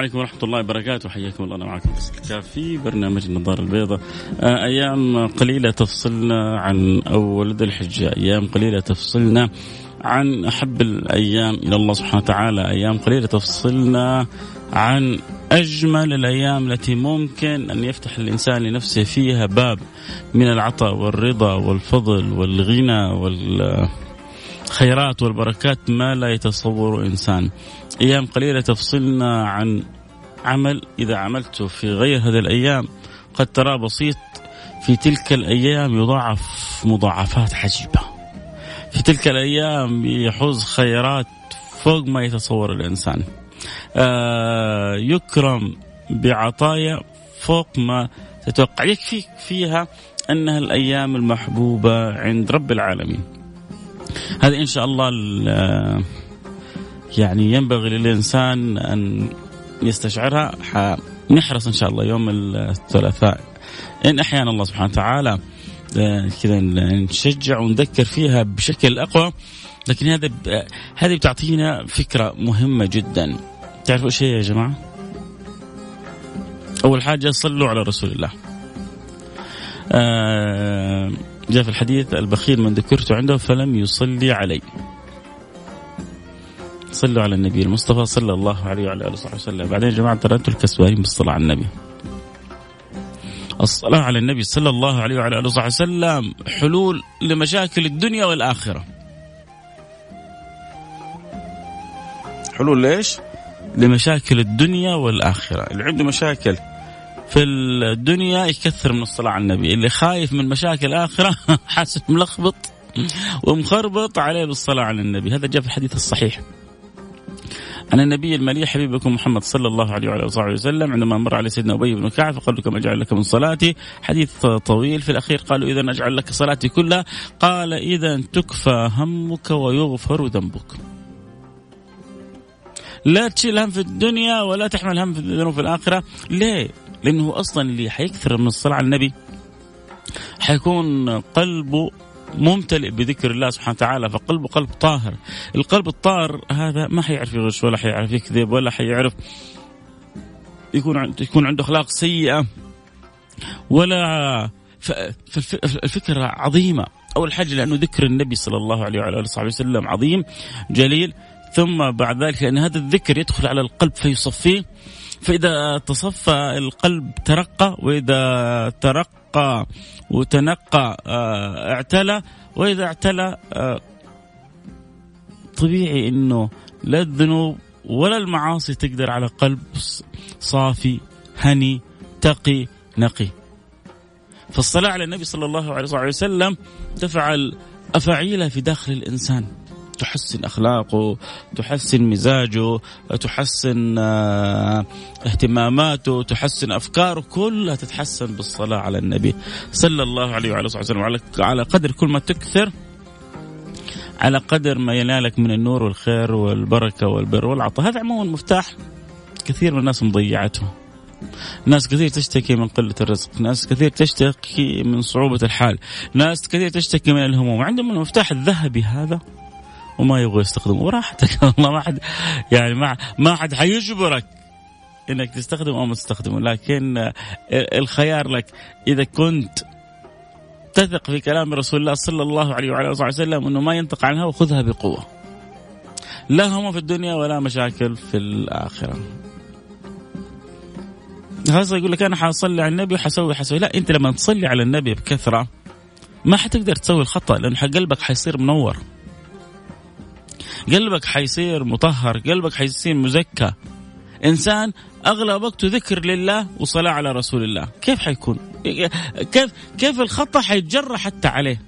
عليكم ورحمة الله وبركاته. حياكم الله. أنا معكم فيصل في برنامج النظارة البيضاء. آه، أيام قليلة تفصلنا عن أول ذي الحجة. أيام قليلة تفصلنا عن أحب الأيام إلى الله سبحانه وتعالى. أيام قليلة تفصلنا عن أجمل الأيام التي ممكن أن يفتح الإنسان لنفسه فيها باب من العطاء والرضا والفضل والغنى والخيرات والبركات ما لا يتصور إنسان. أيام قليلة تفصلنا عن عمل إذا عملته في غير هذه الأيام قد تراه بسيط في تلك الأيام يضاعف مضاعفات عجيبة. في تلك الأيام يحوز خيرات فوق ما يتصور الإنسان. آه يكرم بعطايا فوق ما تتوقع. يكفيك فيها أنها الأيام المحبوبة عند رب العالمين. هذه إن شاء الله يعني ينبغي للإنسان أن يستشعرها نحرص إن شاء الله يوم الثلاثاء. إن أحيانا الله سبحانه وتعالى آه، كذا نشجع ونذكر فيها بشكل أقوى لكن هذا هذه بتعطينا فكرة مهمة جدا. تعرفوا إيش هي يا جماعة؟ أول حاجة صلوا على رسول الله. آه جاء في الحديث البخيل من ذكرت عنده فلم يصلي علي. صلوا على النبي المصطفى صلى الله عليه وعلى آله وصحبه وسلم. بعدين يا جماعة ترى أنتم الكسبانين بالصلاة على النبي. الصلاة على النبي صلى الله عليه وعلى آله وصحبه وسلم حلول لمشاكل الدنيا والآخرة. حلول ليش؟ لمشاكل الدنيا والآخرة. اللي عنده مشاكل في الدنيا يكثر من الصلاة على النبي. اللي خايف من مشاكل الآخرة حاسس ملخبط ومخربط عليه بالصلاة على النبي. هذا جاء في الحديث الصحيح. عن النبي المليح حبيبكم محمد صلى الله عليه وعلى آله وسلم عندما مر على سيدنا أبي بن كعب فقال له أجعل لك من صلاتي حديث طويل في الأخير قالوا إذا أجعل لك صلاتي كلها. قال إذا تكفى همك ويغفر ذنبك. لا تشيل هم في الدنيا ولا تحمل هم في الذنوب في الآخرة. ليه؟ لأنه أصلا اللي حيكثر من الصلاة على النبي حيكون قلبه ممتلئ بذكر الله سبحانه وتعالى فقلبه قلب طاهر. القلب الطاهر هذا ما حيعرف يغش ولا حيعرف يكذب ولا حيعرف يكون يكون عنده أخلاق سيئة ولا فالفكرة عظيمة. أول حاجة لأنه ذكر النبي صلى الله عليه وعلى آله وصحبه وسلم عظيم جليل. ثم بعد ذلك لأن هذا الذكر يدخل على القلب فيصفيه. فإذا تصفى القلب ترقى وإذا ترقى وتنقى آه، اعتلى. وإذا اعتلى آه، طبيعي إنه لا الذنوب ولا المعاصي تقدر على قلب صافي هني تقي نقي. فالصلاة على النبي صلى الله عليه وسلم تفعل أفاعيلها في داخل الإنسان. تحسن أخلاقه تحسن مزاجه تحسن آه، اهتماماته تحسن أفكاره كلها تتحسن بالصلاة على النبي صلى الله عليه وعلى اله وسلم. على قدر كل ما تكثر على قدر ما ينالك من النور والخير والبركة والبر والعطاء. هذا عموما مفتاح كثير من الناس مضيعته. ناس كثير تشتكي من قلة الرزق ناس كثير تشتكي من صعوبة الحال ناس كثير تشتكي من الهموم. عندهم المفتاح الذهبي هذا وما يبغى يستخدمه براحتك والله ما حد يعني ما ما حد حيجبرك إنك تستخدمه أو ما تستخدمه لكن الخيار لك إذا كنت تثق في كلام رسول الله صلى الله عليه وعلى آله وسلم إنه ما ينطق عنها وخذها بقوة. لا هم في الدنيا ولا مشاكل في الآخرة. خلاص يقول لك أنا حصلي على النبي وحسوي حسوي لا أنت لما تصلي على النبي بكثرة ما حتقدر تسوي الخطأ لأن قلبك حيصير منور. قلبك حيصير مطهر قلبك حيصير مزكى. إنسان أغلب وقته ذكر لله وصلاة على رسول الله. كيف حيكون؟ كيف كيف الخطأ حيتجرى حتى عليه؟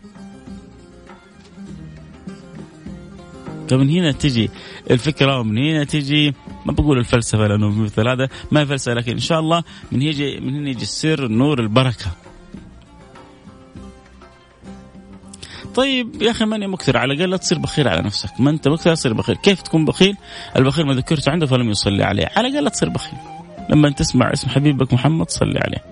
فمن هنا تجي الفكرة ومن هنا تجي ما بقول الفلسفة لأنه مثل هذا ما فلسفة لكن إن شاء الله من هنا من هنا يجي السر النور البركة. طيب يا أخي ماني مكثر على الأقل لا تصير بخيل على نفسك. ما أنت مكثر تصير بخيل. كيف تكون بخيل؟ البخيل ما ذكرته عنده فلم يصلي عليه. على الأقل لا تصير بخيل. لما تسمع اسم حبيبك محمد صلي عليه.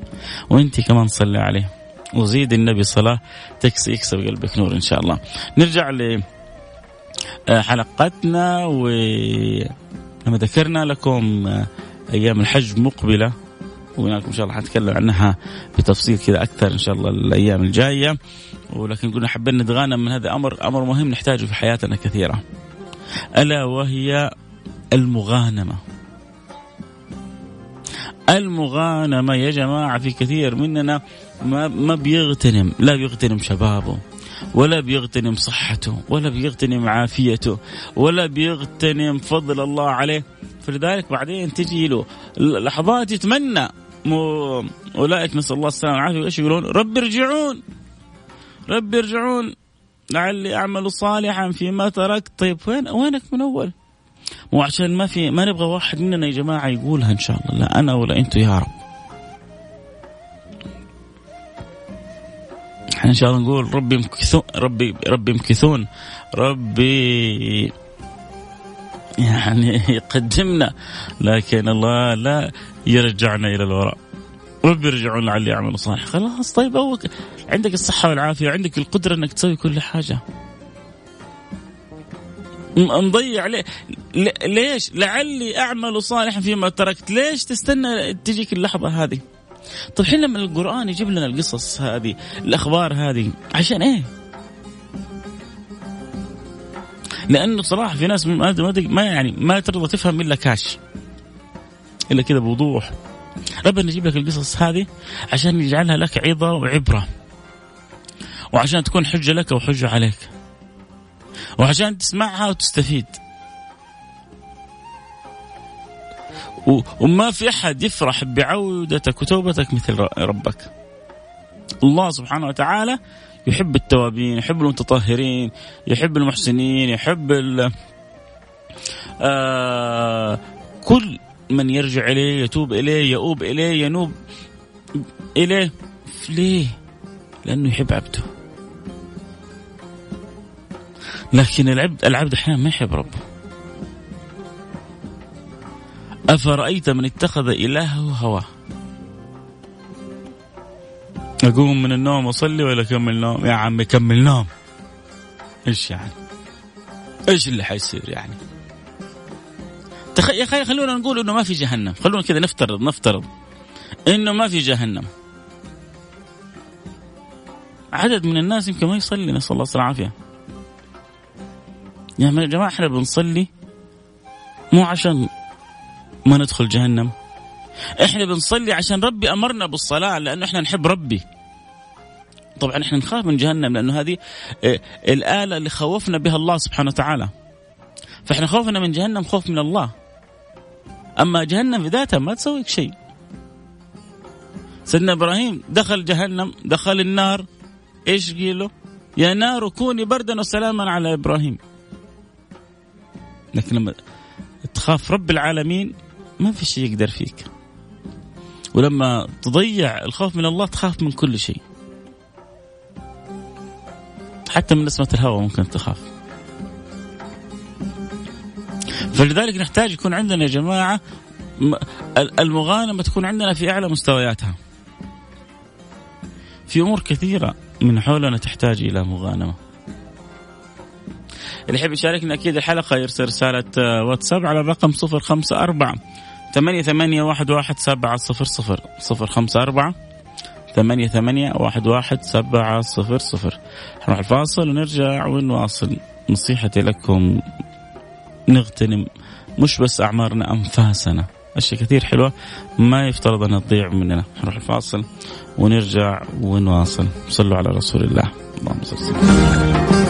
وأنت كمان صلي عليه. وزيد النبي صلاة تكسي يكسب قلبك نور إن شاء الله. نرجع آه، حلقتنا ولما ذكرنا لكم آه، أيام الحج مقبلة. وهناك إن شاء الله حنتكلم عنها بتفصيل كذا أكثر إن شاء الله الأيام الجاية. ولكن قلنا حابين نتغانم من هذا أمر أمر مهم نحتاجه في حياتنا كثيرة. ألا وهي المغانمة. المغانمة يا جماعة في كثير مننا ما ما بيغتنم لا بيغتنم شبابه ولا بيغتنم صحته ولا بيغتنم عافيته ولا بيغتنم فضل الله عليه. فلذلك بعدين تجي له لحظات يتمنى مو أولئك نسأل الله السلامة والعافية. إيش يقولون؟ رب ارجعون. رب ارجعون. لعلي أعمل صالحا فيما تركت. طيب وين وينك من أول؟ مو عشان ما في ما نبغى واحد مننا يا جماعة يقولها إن شاء الله. لا أنا ولا أنتم يا رب. إحنا إن شاء الله نقول ربي مكثون ربي ربي مكثون ربي يعني يقدمنا لكن الله لا يرجعنا إلى الوراء ربي يرجعون لعلي اعمل صالح خلاص طيب أو عندك الصحة والعافية وعندك القدرة إنك تسوي كل حاجة مضيع ليه؟ ليش؟ لعلي أعمل صالحا فيما تركت، ليش تستنى تجيك اللحظة هذه؟ طيب حين لما القرآن يجيب لنا القصص هذه، الأخبار هذه، عشان إيه؟ لأنه صراحة في ناس ما يعني ما ترضى تفهم إلا كاش إلا كذا بوضوح. ربنا يجيب لك القصص هذه عشان يجعلها لك عظه وعبرة. وعشان تكون حجة لك وحجة عليك. وعشان تسمعها وتستفيد. وما في أحد يفرح بعودتك وتوبتك مثل ربك. الله سبحانه وتعالى يحب التوابين يحب المتطهرين يحب المحسنين يحب آه كل من يرجع إليه يتوب إليه يؤوب إليه ينوب إليه. ليه؟ لأنه يحب عبده. لكن العبد العبد أحيانا ما يحب ربه. أفرأيت من اتخذ إلهه هواه؟ أقوم من النوم أصلي ولا أكمل نوم؟ يا عمي كمل نوم. إيش يعني؟ إيش اللي حيصير يعني؟ تخ... يا أخي خلونا نقول إنه ما في جهنم. خلونا كذا نفترض نفترض إنه ما في جهنم. عدد من الناس يمكن ما يصلي نسأل الله العافيه يا جماعة إحنا بنصلي مو عشان ما ندخل جهنم. إحنا بنصلي عشان ربي أمرنا بالصلاة لأنه إحنا نحب ربي. طبعا إحنا نخاف من جهنم لأنه هذه آه، الآلة اللي خوفنا بها الله سبحانه وتعالى. فإحنا خوفنا من جهنم خوف من الله. أما جهنم في ذاتها ما تسويك شيء. سيدنا إبراهيم دخل جهنم دخل النار. إيش قيله؟ يا نار كوني بردا وسلاما على إبراهيم. لكن لما تخاف رب العالمين ما في شيء يقدر فيك. ولما تضيع الخوف من الله تخاف من كل شيء. حتى من نسمة الهواء ممكن تخاف. فلذلك نحتاج يكون عندنا يا جماعة المغانمة تكون عندنا في أعلى مستوياتها. في أمور كثيرة من حولنا تحتاج إلى مغانمة. اللي يحب يشاركنا أكيد الحلقة يرسل رسالة واتساب على الرقم 054 ثمانية ثمانية واحد واحد سبعة صفر صفر صفر خمسة أربعة ثمانية ثمانية واحد واحد سبعة صفر صفر. نروح الفاصل ونرجع ونواصل. نصيحتي لكم نغتنم مش بس أعمارنا أنفاسنا. أشياء كثير حلوة ما يفترض أن تضيع مننا. نروح الفاصل ونرجع ونواصل. صلوا على رسول الله. اللهم صل وسلم.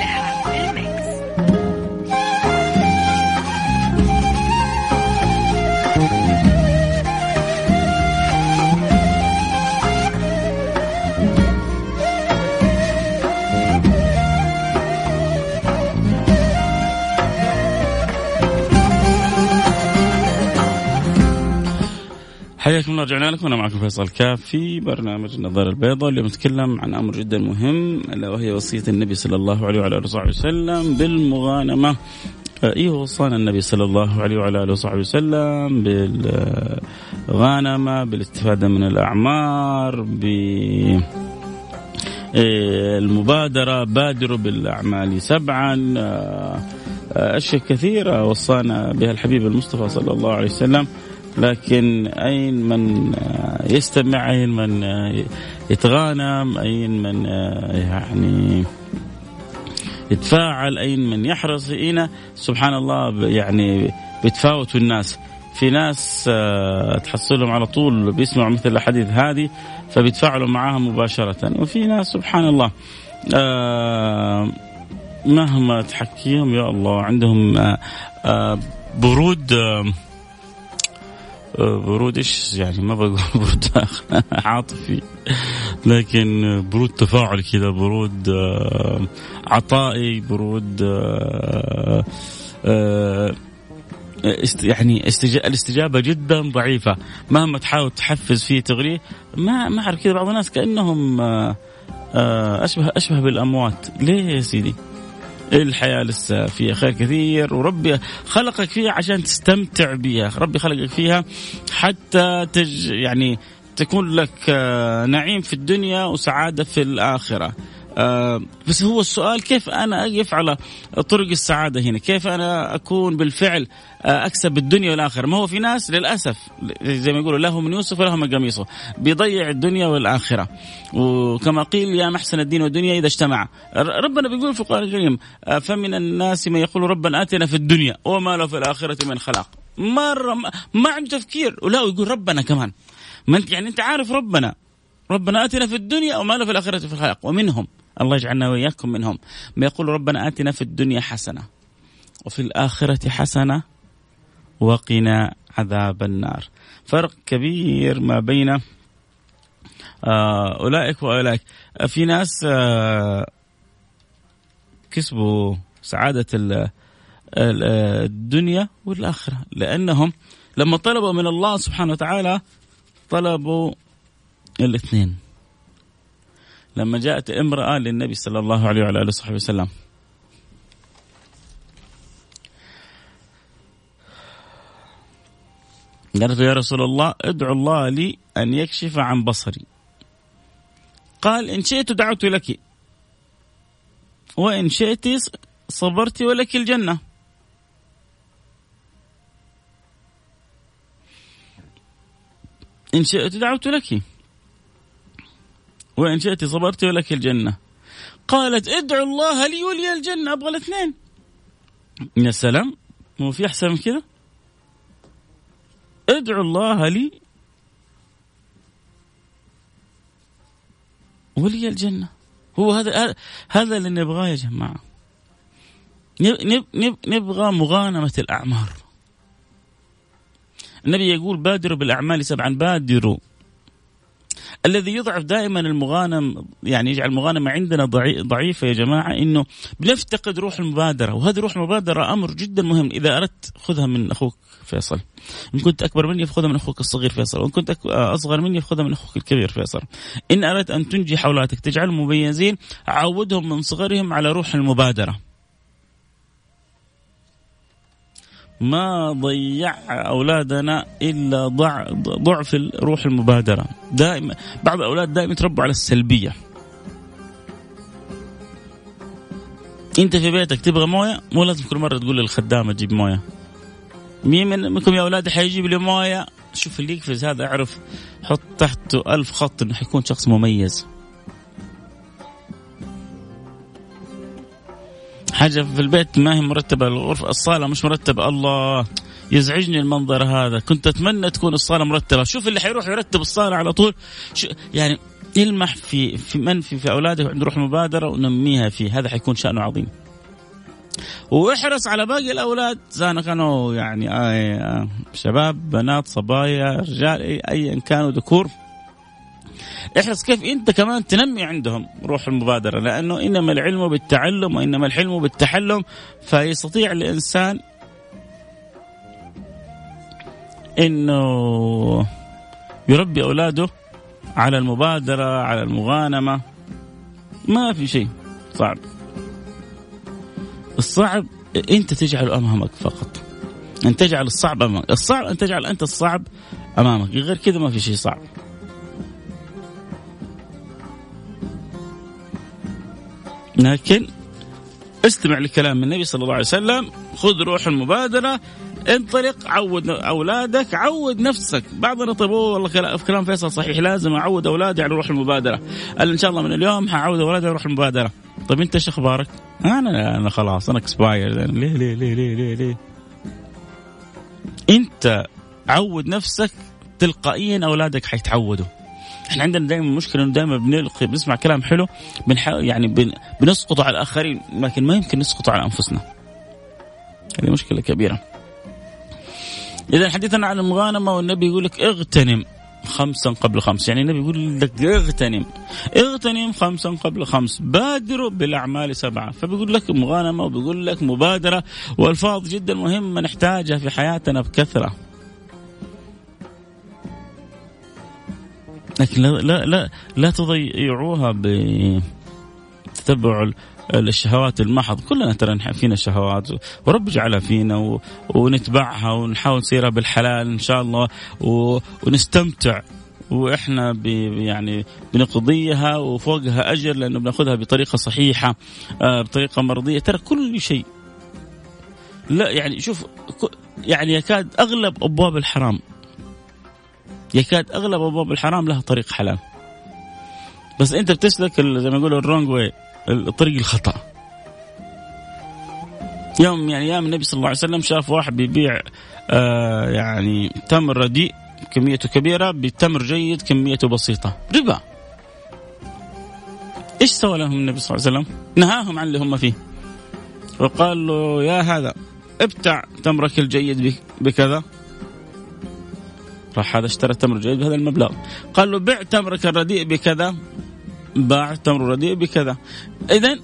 رجعنا لكم أنا معكم فيصل كاف في برنامج النظارة البيضاء. اليوم نتكلم عن أمر جدا مهم ألا وهي وصية النبي صلى الله عليه وعلى آله وصحبه وسلم بالمغانمة. أيوه وصانا النبي صلى الله عليه وعلى آله وصحبه وسلم؟ بالغانمة بالاستفادة من الأعمار ب المبادرة بادروا بالأعمال سبعا. أشياء كثيرة وصانا بها الحبيب المصطفى صلى الله عليه وسلم. لكن أين من يستمع أين من يتغانم أين من يعني يتفاعل أين من يحرص هنا سبحان الله يعني بيتفاوتوا الناس. في ناس آه، تحصلهم على طول بيسمعوا مثل الأحاديث هذه فبيتفاعلوا معها مباشرة. وفي ناس سبحان الله آه، مهما تحكيهم يا الله عندهم آه، برود برود إيش؟ يعني ما بقول برود عاطفي. لكن برود تفاعل كذا برود عطائي برود يعني الاستجابة جدا ضعيفة. مهما تحاول تحفز فيه تغريه ما ما أعرف كذا بعض الناس كأنهم اشبه أشبه بالأموات. ليه يا سيدي؟ الحياة لسه فيها خير كثير وربي خلقك فيها عشان تستمتع بها ربي خلقك فيها حتى تج يعني تكون لك نعيم في الدنيا وسعادة في الآخرة. آه بس هو السؤال كيف أنا أقف على طرق السعادة هنا؟ كيف أنا أكون بالفعل آه أكسب الدنيا والآخرة؟ ما هو في ناس للأسف زي ما يقولوا له من يوسف وله من قميصه، بيضيع الدنيا والآخرة. وكما قيل يا محسن الدين والدنيا إذا اجتمع. ربنا بيقول في القرآن الكريم آه فمن الناس من يقول ربنا آتنا في الدنيا وما له في الآخرة من خلاق. مرة ما عنده تفكير ولا يقول ربنا كمان. ما أنت يعني أنت عارف ربنا ربنا آتنا في الدنيا وما له في الآخرة في الخلاق ومنهم الله يجعلنا وإياكم منهم. يقول ربنا آتنا في الدنيا حسنة وفي الآخرة حسنة وقنا عذاب النار. فرق كبير ما بين آه، أولئك وأولئك. في ناس آه، كسبوا سعادة الدنيا والآخرة لأنهم لما طلبوا من الله سبحانه وتعالى طلبوا الاثنين. لما جاءت امرأة للنبي صلى الله عليه وعلى آله وصحبه وسلم. قالت يا رسول الله ادعو الله لي أن يكشف عن بصري. قال إن شئت دعوت لك. وإن شئت صبرت ولك الجنة. إن شئت دعوت لك. وإن شئت صبرت ولك الجنة. قالت ادعو الله لي ولي الجنة أبغى الاثنين. يا سلام مو في أحسن من كذا؟ ادعو الله لي ولي الجنة. هو هذا هذا اللي نبغاه يا جماعة. نبغى مغانمة الأعمار. النبي يقول بادروا بالأعمال سبعا بادروا. الذي يضعف دائما المغانم يعني يجعل المغانمة عندنا ضعيفة يا جماعة إنه بنفتقد روح المبادرة وهذه روح المبادرة أمر جدا مهم. إذا أردت خذها من أخوك فيصل. إن كنت أكبر مني فخذها من أخوك الصغير فيصل وإن كنت أصغر مني فخذها من أخوك الكبير فيصل. إن أردت أن تنجح أولادك تجعلهم مميزين عودهم من صغرهم على روح المبادرة. ما ضيع أولادنا إلا ضع ضعف روح المبادرة. دائما بعض الأولاد دائما يتربوا على السلبية. أنت في بيتك تبغى موية؟ مو لازم كل مرة تقول للخدامة جيب موية. مين منكم يا اولادي حيجيب لي موية؟ شوف اللي يقفز هذا اعرف حط تحته ألف خط إنه حيكون شخص مميز. حاجة في البيت ما هي مرتبة الغرفة الصالة مش مرتبة. الله يزعجني المنظر هذا. كنت أتمنى تكون الصالة مرتبة. شوف اللي حيروح يرتب الصالة على طول. يعني يلمح في في من في, في أولاده عنده روح مبادرة ونميها فيه. هذا حيكون شأنه عظيم. واحرص على باقي الأولاد. سواء كانوا يعني آه شباب بنات صبايا رجال ايا كانوا ذكور. احرص كيف انت كمان تنمي عندهم روح المبادرة لأنه إنما العلم بالتعلم وإنما الحلم بالتحلم فيستطيع الإنسان إنه يربي أولاده على المبادرة على المغانمة. ما في شيء صعب. الصعب أنت تجعله أمامك فقط. أن تجعل الصعب أمامك. الصعب أن تجعل أنت الصعب أمامك. غير كذا ما في شيء صعب. لكن استمع لكلام النبي صلى الله عليه وسلم خذ روح المبادرة انطلق عود أولادك عود نفسك. بعضنا طيب والله كلام فيصل صحيح لازم أعود أولادي على روح المبادرة. قال إن شاء الله من اليوم حعود أولادي على روح المبادرة. طيب أنت إيش أخبارك؟ أنا أنا خلاص أنا اكسباير ليه ليه ليه ليه ليه, ليه؟ أنت عود نفسك تلقائيا أولادك حيتعودوا. إحنا عندنا دائما مشكلة إنه دائما بنلقي بنسمع كلام حلو بنحاول يعني بن بنسقطه على الآخرين لكن ما يمكن نسقطه على أنفسنا. هذه مشكلة كبيرة. اذا حديثنا عن المغانمة والنبي يقول لك اغتنم خمسا قبل خمس. يعني النبي يقول لك اغتنم. اغتنم خمسا قبل خمس. بادروا بالأعمال سبعة. فبيقول لك مغانمة وبيقول لك مبادرة والفاظ جدا مهمة نحتاجها في حياتنا بكثرة. لكن لا لا لا, لا تضيعوها بتتبع الشهوات المحض. كلنا ترى فينا شهوات. ورب جعلها فينا ونتبعها ونحاول نصيرها بالحلال إن شاء الله ونستمتع. وإحنا يعني بنقضيها وفوقها أجر لأنه بنأخذها بطريقة صحيحة آه، بطريقة مرضية. ترى كل شيء. لا يعني شوف يعني يكاد أغلب أبواب الحرام يكاد أغلب أبواب الحرام لها طريق حلال. بس أنت بتسلك زي ما يقولوا الرونج واي الطريق الخطأ. يوم يعني أيام النبي صلى الله عليه وسلم شاف واحد بيبيع آه يعني تمر رديء كميته كبيرة بتمر جيد كميته بسيطة. ربا. إيش سوى لهم النبي صلى الله عليه وسلم؟ نهاهم عن اللي هم فيه. وقال له يا هذا ابتع تمرك الجيد بكذا. راح هذا اشترى تمر جيد بهذا المبلغ. قال له بع تمرك الرديء بكذا. باع تمر رديء بكذا. اذا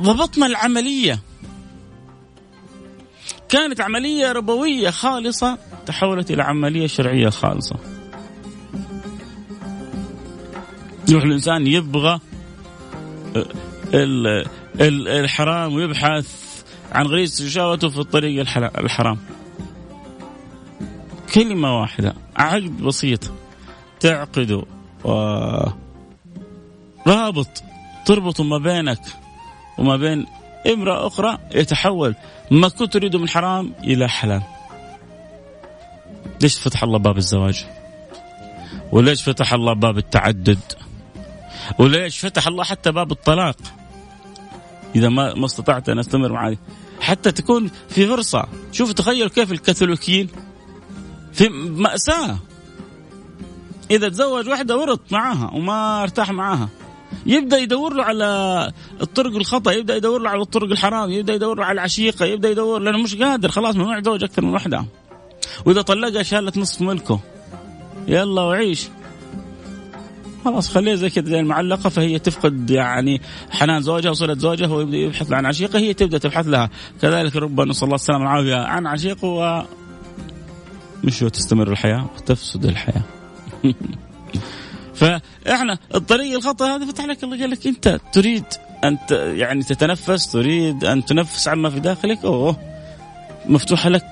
ضبطنا العملية. كانت عملية ربوية خالصة تحولت إلى عملية شرعية خالصة. يروح الإنسان يبغى الحرام ويبحث عن غريزه شهوته في الطريق الحرام. كلمة واحدة عقد بسيط تعقده رابط تربط ما بينك وما بين امرأة أخرى يتحول ما كنت تريده من حرام إلى حلال. ليش فتح الله باب الزواج؟ وليش فتح الله باب التعدد؟ وليش فتح الله حتى باب الطلاق؟ إذا ما ما استطعت أن أستمر معي حتى تكون في فرصة. شوف تخيل كيف الكاثوليكيين مأساة. إذا تزوج واحدة ورط معاها وما ارتاح معاها. يبدأ يدور له على الطرق الخطأ يبدأ يدور له على الطرق الحرام يبدأ يدور له على العشيقة يبدأ يدور لأنه مش قادر خلاص ممنوع يتزوج أكثر من واحدة وإذا طلقها شالت نصف ملكه. يلا وعيش. خلاص خليها زي كذا زي المعلقة فهي تفقد يعني حنان زوجها وصله زوجها هو يبدا يبحث عن عشيقة هي تبدأ تبحث لها. كذلك ربما نسال الله السلامه والعافيه عن عشيقه مش تستمر الحياة؟ وتفسد الحياة. فإحنا الطريق الخطأ هذا فتح لك الله قال لك أنت تريد أن يعني تتنفس تريد أن تنفس عما في داخلك أوه مفتوحة لك.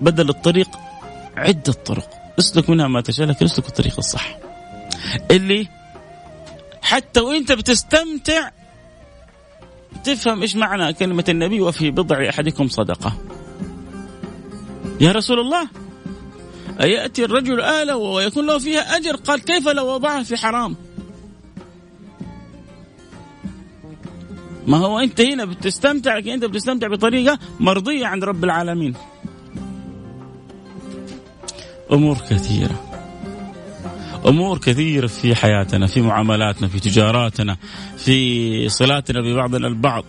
بدل الطريق عده طرق اسلك منها ما تشاء لكن اسلك الطريق الصح. اللي حتى وإنت بتستمتع تفهم إيش معنى كلمة النبي وفي بضع أحدكم صدقة. يا رسول الله أيأتي الرجل آلة ويكون له فيها أجر؟ قال كيف لو وضعها في حرام؟ ما هو أنت هنا بتستمتع أنت بتستمتع بطريقة مرضية عند رب العالمين. أمور كثيرة. أمور كثيرة في حياتنا في معاملاتنا في تجاراتنا في صلاتنا ببعضنا البعض.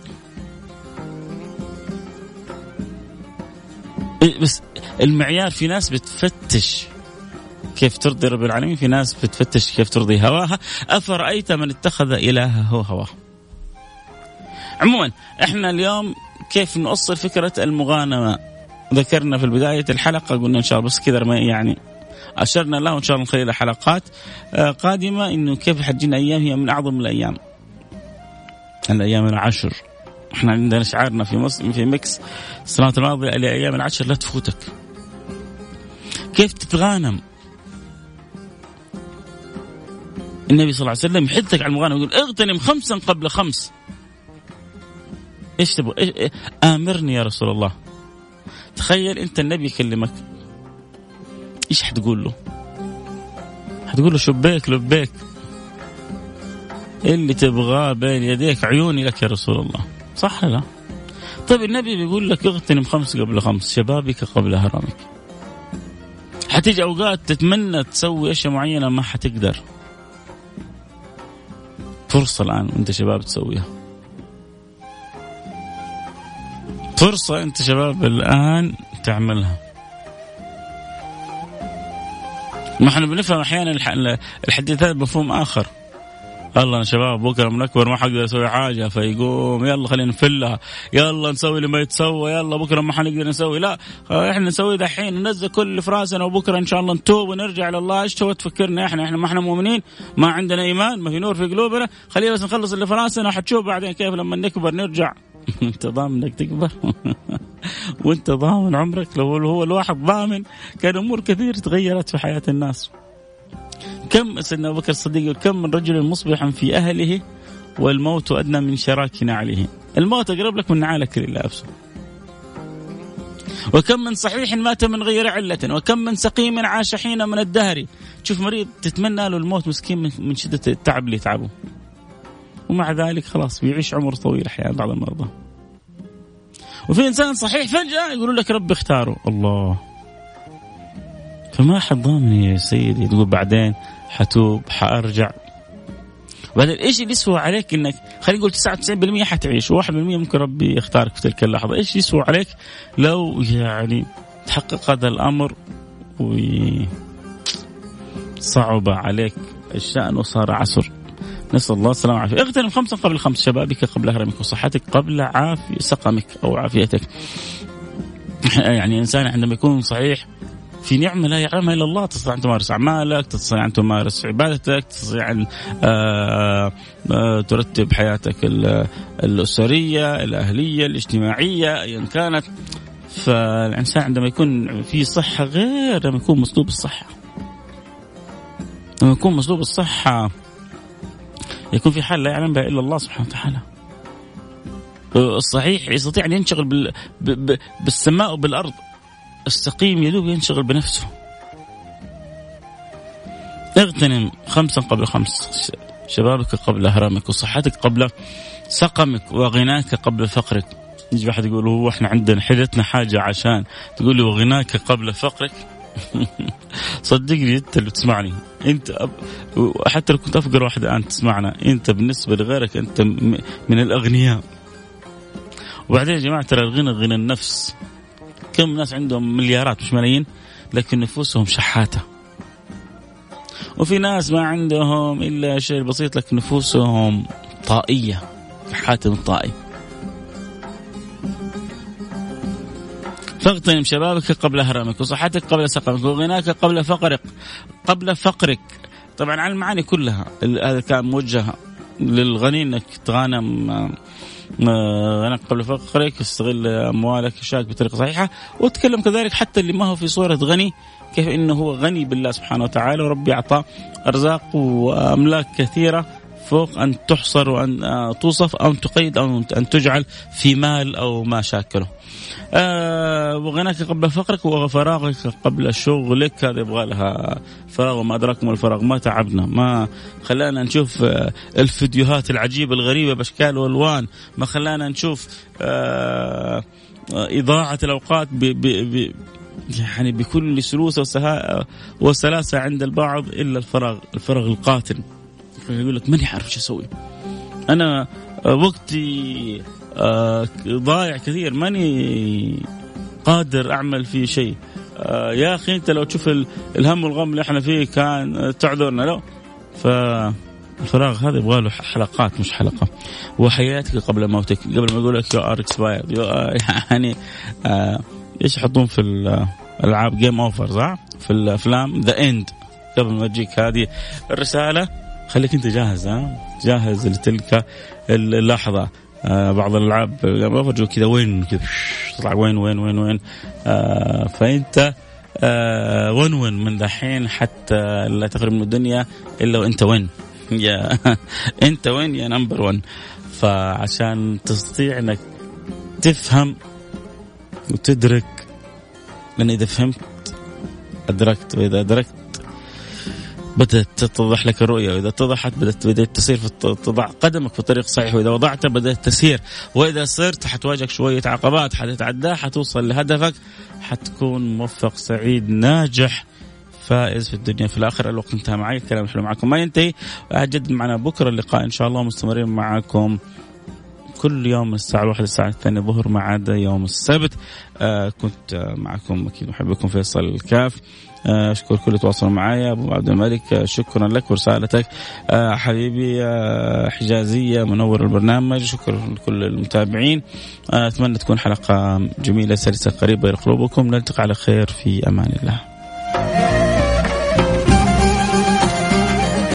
بس المعيار في ناس بتفتش كيف ترضي رب العالمين في ناس بتفتش كيف ترضي هواها. أفرأيت من اتخذ إلهه هواه؟ عموما إحنا اليوم كيف نوصل فكرة المغانمة؟ ذكرنا في بداية الحلقة قلنا إن شاء الله بس كذا يعني أشرنا له إن شاء الله من خلال حلقات آه، قادمة إنه كيف حجين أيام هي من أعظم الأيام. الأيام العشر. إحنا عندنا شعارنا في مصر في ميكس. السنوات الماضيه الأيام العشر لا تفوتك. كيف تتغانم؟ النبي صلى الله عليه وسلم يحثك على المغانم يقول اغتنم خمسا قبل خمس. إيش تبغى؟ إيش آمرني يا رسول الله. تخيل أنت النبي يكلمك. إيش حتقول له؟ حتقول له شبيك لبيك. اللي تبغاه بين يديك عيوني لك يا رسول الله. صح لا؟ طيب النبي بيقول لك اغتنم خمس قبل خمس شبابك قبل هرمك. حتيجي أوقات تتمنى تسوي أشياء معينة ما حتقدر. فرصة الآن وانت شباب تسويها. فرصة أنت شباب الآن تعملها. ما إحنا بنفهم أحيانا الحديثات بمفهوم آخر. الله يا شباب بكرة من أكبر ما حقدر أسوي حاجة فيقوم يلا خلينا نفلها يلا نسوي اللي ما يتسوى يلا بكرة ما حنقدر نسوي. لا إحنا نسوي دحين ننزل كل اللي في راسنا وبكرة إن شاء الله نتوب ونرجع لله إيش تبغى تفكرنا إحنا؟ إحنا ما إحنا مؤمنين؟ ما عندنا إيمان؟ ما في نور في قلوبنا؟ خلينا بس نخلص اللي في راسنا حتشوف بعدين كيف لما نكبر نرجع. انت ضامن إنك تكبر. وانت ضامن عمرك لو هو الواحد ضامن كان أمور كثير تغيرت في حياة الناس. كم سيدنا أبو بكر الصديق كم من رجل مصبح في أهله والموت أدنى من شراك نعله. الموت أقرب لك من نعالك اللي لابسه وكم من صحيح مات من غير علة وكم من سقيم عاش حين من الدهر. تشوف مريض تتمنى له الموت مسكين من شدة التعب اللي يتعبه. ومع ذلك خلاص بيعيش عمر طويل أحيانا بعض المرضى. وفي إنسان صحيح فجأة يقولوا لك ربي اختاره. الله. فما حد ضامن يا سيدي؟ تقول بعدين حتوب حأرجع. بعدين إيش اللي يسوى عليك إنك خلينا نقول 99% حتعيش و1% ممكن ربي يختارك في تلك اللحظة، إيش يسوى عليك؟ لو يعني تحقق هذا الأمر و صعب عليك الشأن وصار عسر. نسأل الله السلامة والعافية. اغتنم خمسا قبل خمس شبابك قبل هرمك وصحتك قبل عافية سقمك أو عافيتك. يعني إنسان عندما يكون صحيح في نعمة لا يعلمها إلا الله تستطيع أن تمارس أعمالك تستطيع أن تمارس عبادتك تستطيع أن آه، آه، ترتب حياتك الأسرية الأهلية الاجتماعية أيا كانت. فالإنسان عندما يكون في صحة غير لما يكون مسلوب الصحة لما يكون مسلوب الصحة يكون في حال لا يعلم بها إلا الله سبحانه وتعالى. الصحيح يستطيع أن ينشغل. بالسماء وبالأرض. السقيم يدوب ينشغل بنفسه. اغتنم خمسا قبل خمس شبابك قبل هرمك وصحتك قبل سقمك وغناك قبل فقرك. يجي واحد يقول هو إحنا عندنا حدتنا حاجة عشان تقول لي وغناك قبل فقرك؟ صدقني أنت اللي تسمعني أنت أب... حتى لو كنت أفقر واحد الآن تسمعنا أنت بالنسبة لغيرك أنت من الأغنياء. وبعدين يا جماعة ترى الغنى غنى النفس. كم ناس عندهم مليارات مش ملايين لكن نفوسهم شحاتة. وفي ناس ما عندهم إلا شيء بسيط لكن نفوسهم طائية حاتم الطائي فاغتنم شبابك قبل هرمك وصحتك قبل سقمك وغناك قبل فقرك قبل فقرك. طبعا على المعاني كلها هذا كان موجه للغني إنك تغانم غناك قبل فقرك استغل أموالك اشياءك بطريقة صحيحة وتكلم كذلك حتى اللي ما هو في صورة غني كيف إنه هو غني بالله سبحانه وتعالى وربي اعطاه أرزاق وأملاك كثيرة فوق أن تحصر وأن توصف أو ان تقيد أو أن تجعل في مال أو ما شاكله. آه وغناك قبل فقرك وفراغك قبل شغلك. هذا يبغى لها فراغ وما ادراكم الفراغ ما تعبنا. ما خلانا نشوف آه الفيديوهات العجيبة الغريبة بأشكال وألوان. ما خلانا نشوف آه إضاعة الأوقات ب ب ب يعني بكل سلوسه وسلاسة عند البعض إلا الفراغ الفراغ القاتل. يقول لك ماني عارف إيش أسوي. أنا وقتي آه، ضايع كثير ماني قادر أعمل فيه شيء. آه، يا أخي أنت لو تشوف الهم والغم اللي إحنا فيه كان تعذرنا له ف الفراغ هذا يبغى له حلقات مش حلقة. وحياتك قبل موتك قبل ما يقول لك you are expired يعني آه إيش يحطون في الألعاب؟ game over صح؟ في الأفلام the end قبل ما تجيك هذه الرسالة خليك انت جاهز ها؟ جاهز لتلك اللحظة. آه بعض الألعاب بفرجوا كذا win كذا؟ تطلع win win win win؟ آه فأنت آه win win؟ من دحين حتى لا تغرب من الدنيا إلا وأنت win؟ يا أنت win؟ يا number 1 فعشان تستطيع إنك تفهم وتدرك لأن إذا فهمت أدركت. وإذا أدركت بدأت تتضح لك الرؤية وإذا اتضحت بدأت بدأت تسير في تضع قدمك في الطريق الصحيح وإذا وضعته بدأت تسير وإذا صرت حتواجهك شوية عقبات حتتعداها حتوصل لهدفك حتكون موفق سعيد ناجح فائز في الدنيا. في الاخره الوقت انتهى معي الكلام حلو معكم ما ينتهي. اجد معنا بكرة اللقاء إن شاء الله مستمرين معكم كل يوم الساعة الواحدة الساعة الثانية ظهر ما عدا يوم السبت. آه كنت معكم أكيد محبكم فيصل الكاف آه، أشكر كل تواصلوا معي أبو عبد الملك آه، شكرا لك ورسالتك آه، حبيبي حجازية منور البرنامج شكرا لكل المتابعين. أتمنى تكون حلقة جميلة سلسة قريبة إلى قلوبكم. نلتقي على خير في أمان الله.